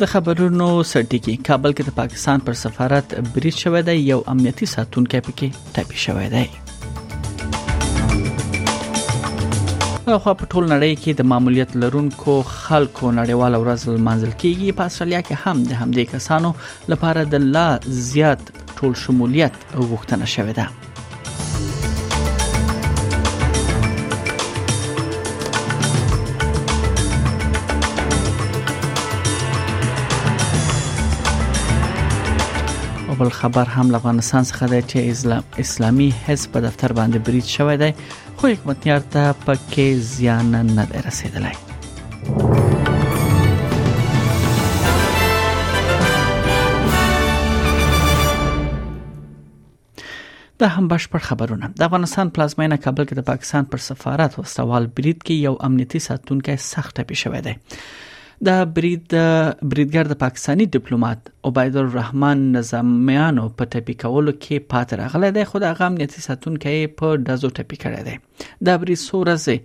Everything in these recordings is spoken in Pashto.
د خبرونو سرټکی کابل کې د پاکستان پر سفارت بریټ شوې ده یو امنیتي ساتونکو پکې ټاپي شوې ده خو په ټول نړۍ کې د معمولیت لرونکو خلکو نړیواله ورځ لمانځل کیږي په استرالیا کې هم د همدې کسانو لپاره د لا زیات ټول شمولیت غوښتنه شوې ده. بل خبر هم له افغانستان څخه دی چې اسلامي حزب په دفتر باندې برید شوی دی خو حکمتیار ته پکې زیان نه دی رسیدلی دا هم بشپړ خبرونه د افغانستان پلازمینه کابل کې د پاکستان پر سفارت وسوال برید کې یو امنیتي ساتونکی سخت ټپي شوی دی دا برید د بریدګر د پاکستاني ډیپلوماټ عبید الرحمن نظامیانو په ټپي کولو کې پات راغلی دی خو د هغه امنیتي ساتونکی په ډزو ټپي کړی دی دا برید څو ورځې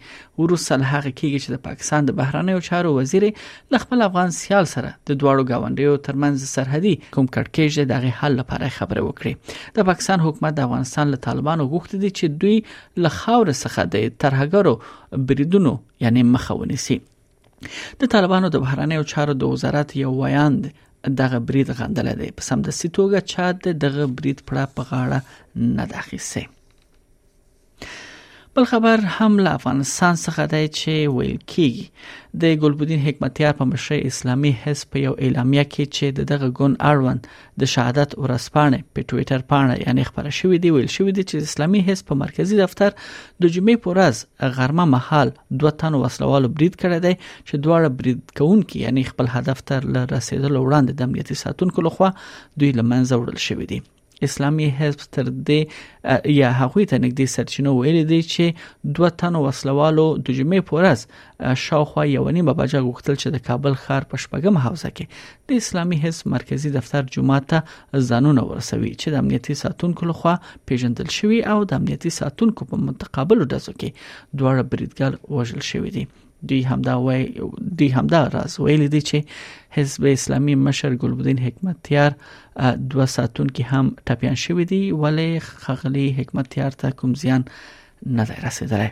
وروسته له هغه کېږي چې د پاکستان د بهرنیو چارو وزیر له خپل افغان سیال سره د دواړو ګاونډیو ترمنځ سرحدي کوم کړکېچ د هغې حل لپاره خبرې وکړي د پاکستان حکومت د افغانستان له طالبانو غوښتي دي چې دوی له خاور څخه د ترهګرو بریدونو یعنی مخه ونیسي د طالبانو د بهرنیو چارو د وزارت یو ویاند دغه برید غندل دی په سمدستي توګه چا د دغه برید پړه په غاړه نه داخیسه بل خبر هم له افغانستان څخه دی چې ویل کیږي د ګلبدین حکمتیار په مشرۍ اسلامي حزب په یو اعلامیه کې چې دغه ګون اړوند د شهادت ورځپاڼې په ټوئیټر پاڼه یعنی خبره شوې دی ویل شوې دی چې اسلامي حزب په مرکزی دفتر د جمعې پر ورځ غرمه مهال دوه تنو وسلوالو برید کړی دی چې دواړه برید کوونکي یعنی خپل هدف تر رسیدلو وړاندې د امنیتي ساتونکو لخوا دوی لمنځه وړل شوې دي اسلامي حزب تر دې یا هغوی ته نږدې سرچینو ویلي دي چې دوه تنو وسلوالو د جمعې پورز شاوخوا یو نیمه بجه غوښتل چې د کابل ښار په شپږم حوزه کې د اسلامي حزب مرکزی دفتر جمعه ته ځانونه ورسوي چې د امنیتي ساتونکو لخوا پیژندل شوی او د امنیتي ساتونکو په متقابل ډزو کې دواړه بریدګر وژل شوی دي دوی همدا وای دوی همدا راز ویل دي چې حزب اسلامي مشر ګلبدین حکمتیار دوه ساتونکو هم ټپيان شوی دي ولی خغلی حکمتیار ته کوم زیان نه رسیدلی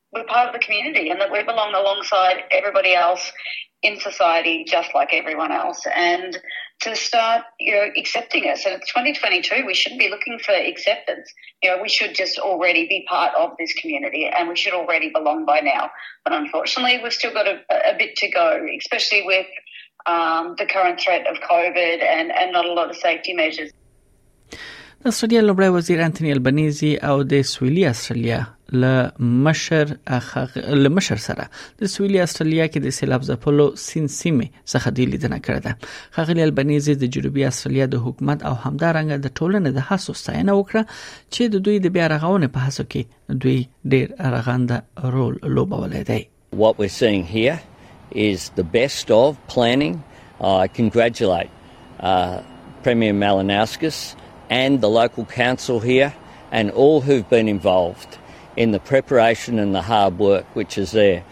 we're part of the community and that we belong alongside everybody else in society just like everyone else. And to start, you know, accepting us. And it's 2022. We shouldn't be looking for acceptance. You know, we should just already be part of this community and we should already belong by now. But unfortunately, we've still got a, a bit to go, especially with um, the current threat of COVID and, and not a lot of safety measures. د استرالیا لومړی وزیر انټونی البنيزي او د سویلي استرالیا له مشر له مشر سره د سویلي استرالیا کې د سیلاب ځپلو سین سیمه څخه د لیدنه کړې ده خغلی البنيزي د جنوبي استرالیا د حکومت او همدارنګه د ټولنې د هڅو ستاینه وکړه چې د دوی د بیا رغونې په هڅو کې دوی ډیر رغنده رول لوبولی دی What we're seeing here is the best of planning. I congratulate uh, Premier Malinowskis and the local council here and all who've been involved in the preparation and the hard work which is there.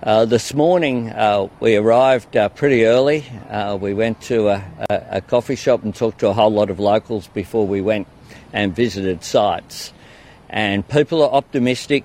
Uh, this morning uh, we arrived uh, pretty early. Uh, we went to a, a, a, coffee shop and talked to a whole lot of locals before we went and visited sites. And people are optimistic,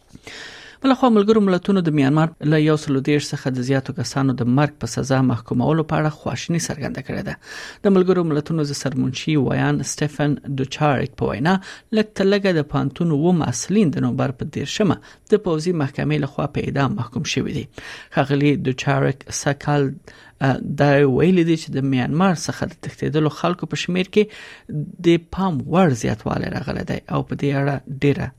بلخوا ملګرو ملتونو د میانمار له یو سلو دیش څخه د زیاتو کسانو د مرګ په سزا محکومولو په اړه خواشینی څرګنده کړې ده د ملګرو ملتونو د سرمنشي ویان سټیفن دوچارک په وینا لکتلګه د پانتون و مسلین د نومبر په دیرشمه د پوزي محکمې لخوا په اعدام محکوم شوې دي خغلی دوچارک سکل دا ویل دي چې د میانمار څخه د تښتیدلو خلکو په شمیر کې د پام وړ زیاتوالی راغلی دی او په دې اړه ډیره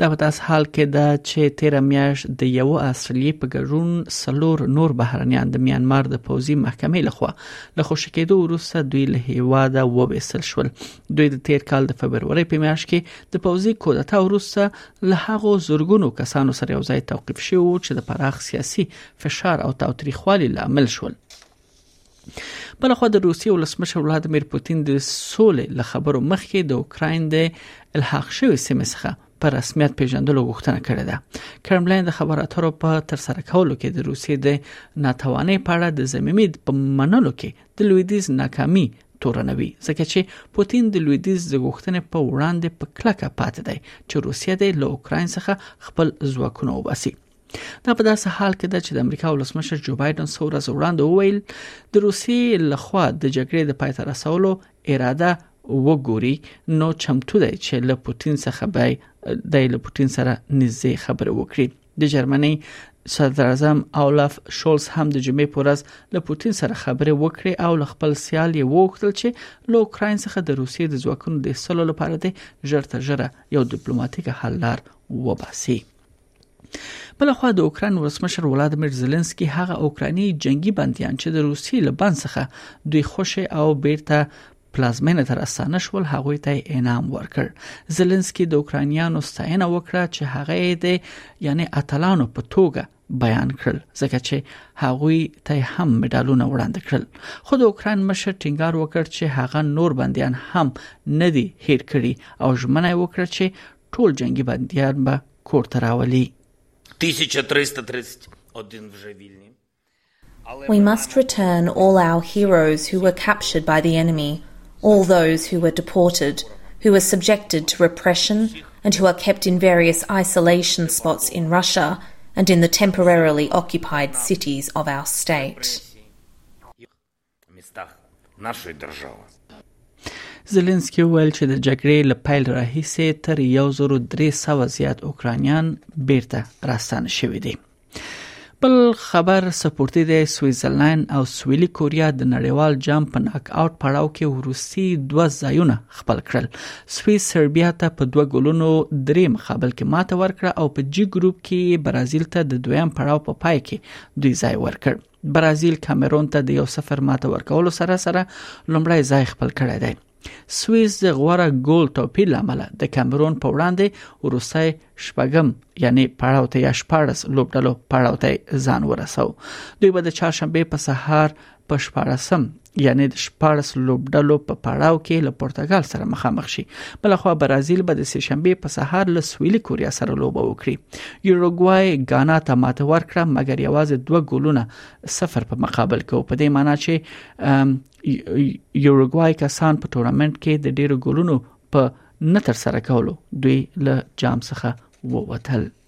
دا په داس حال کې ده چې تیر میاشت د یو استرالیي په ګډون سلور نور بهرنیان د میانمار د پوزي محکمې لخوا له خوشی کېدو وروسته دوی له هیواده وویسل شول دوی د تیر کال د فبرवरी په میاشت کې د پوزي کودتا وروسته له هغو زورګونو کسانو سره یو ځای توقيف شو چې د پراخ سیاسي فشار او تاوتریخوالي لامل شول بل خو د روسیې ولسمشر ولادمیر پوتین د سولې له خبرو مخکې د اوکرين د الحاق شوی سیمه څخه په رسمیت پیژندلو غوښتنه کړې ده کرملین د خبرو اترو په تر سره کولو کې د روسیې د ناتوانۍ په اړه د زمینې په منلو کې د لویدیز ناکامي تورنوي ځکه چې پوتین د لویدیز د غوښتنې په وړاندې په کلکه پاتې دی چې روسیه د اوکرين څخه خپل ځواکونه وباسي دا په داسې حال کې ده چې د امریکا ولسمشر جو بایدن څو ورځې وړاندې وویل د روسیې لخوا د جګړې د پای ته رسولو اراده وګوري نو چمتو دی چې له پوتین څخه به د له پوتین سره نږدې خبرې وکړي د جرمني صدر اعظم اولف شولز هم د جمعې پر ورځ له پوتین سره خبرې وکړې او له خپل سیال یې وغوښتل چې له اوکرين څخه د روسیې د ځواکونو د ایستلو لپاره د ژر تر ژره یو ډیپلوماټیک حل لار وباسي بل خو د اوکران ولسمشر ولادمیر زيلنسکي هغه اوکراني جنگي بنديان چې د روسي له بند څخه دوی خوشي او بیرته پلازمینه تر اسانه شول هغه ته انعام ورکړ زيلنسکي د اوکرانیانو ستاینه وکړه چې هغه د یعنی اتلانو په توګه بیان کړل ځکه چې هغوی ته هم مډالونه وړاندې کړل خو د اوکران مشر ټینګار وکړ چې هغه نور بندیان هم نه دي هیر کړي او ژمنه وکړه چې ټول جنگي بنديان به کور ته راولي 1331 вже ویلنی We must return all our heroes who were captured by the enemy all those who were deported, who were subjected to repression, and who are kept in various isolation spots in Russia and in the temporarily occupied cities of our state. زیلینسکي وویل چې د جګړې له پیل راهیسې تر 1300 زیات اوکرانیان بیرته راستانه شوي دي بل خبر سپورتي دی سویټزرلند او سویلي کوریا د نړیوال جام په ناک آوټ پړاو کې وروستي دوه ځایونه خپل کړل سویس سربیا ته په دوه ګولونو درې مخابل کې ماته ورکړه او په جی ګروپ کې برازیل ته د دویم پړاو په پا پای کې دوی ځای ورکړ برازیل کامرون ته د یو صفر ماته ورکولو سره سره لومړی ځای خپل کړی دی سویس د غوړه ګول توپیر لامل د کامرون په وړاندې وروسي شپږم یعنی پړاو ته یا شپارس لوبډلو پړاو ته ځان ورسو دوی به د چهارشنبه په سهار په شپارسم یعنی د 14 لوبډلو په پړاو کې له پرتګال سره مخامخ شي بلخو برازیل به د سشنبه په سهار له سویلي کوریا سره لوبه وکړي یوروګوای غانا ته ماته ورکړه مګر یوازې دوه ګولونه صفر په مقابل کې په دې معنی چې یوروګوای کسان په ټورنمنت کې د ډیرو ګولونو په نه تر سره کولو دوی له جام څخه ووتل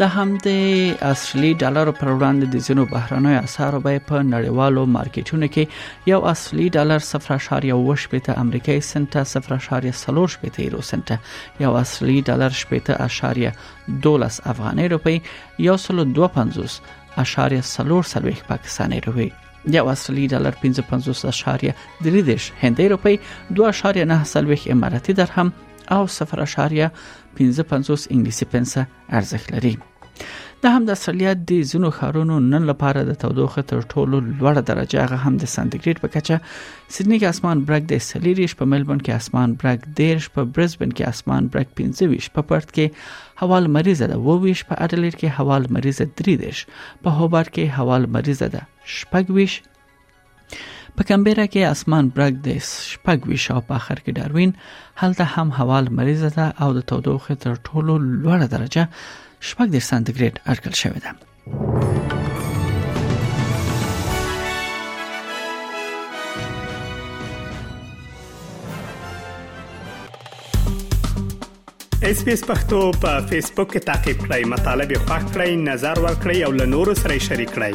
د همدې اصلي ډالر پر وړاندې د زینو بهرنۍ اسعارو بیه په نړیوالو مارکیټونو کې یو اصلي ډالر 0.8 امریکایي سنت 0.3 یورو سنت یو اصلي ډالر 0.12 افغاني روپی یو سل 250 اشاریه سلور سلويخ پاکستاني روپی یو اصلي ډالر 55.3 هندۍ روپی 2.9 سلويخ اماراتي درهم او 0.55 انګلیسي پنسه ارزښت لري د هم د استرالیا د زینو خارونو نن لپاره د تودوخه تر ټولو لوړه درجه هغه هم د سانتیګریډ په کچه سیدنی کې اسمان برګ د سلیریش په ملبون کې اسمان برګ دیرش په برزبن کې اسمان برګ 15 په پرت کې هوا مریضه ده وویش په اډلیر کې هوا مریضه 3 دیش په هوبر کې هوا مریضه ده شپږ ویش په کمبيرا کې اسمان برګ د شپږ ویش او په اخر کې ډاروین هلته هم هوا لمریزه ده او د تودوخې تر ټولو لوړه درجه شپږ د سانتیګریډ اټکل شوې ده اس پی اس پختو په فیسبوک کې تا کې پلی مطلب یو فاک کړئ نظر ور کړئ او له نورو سره شریک کړئ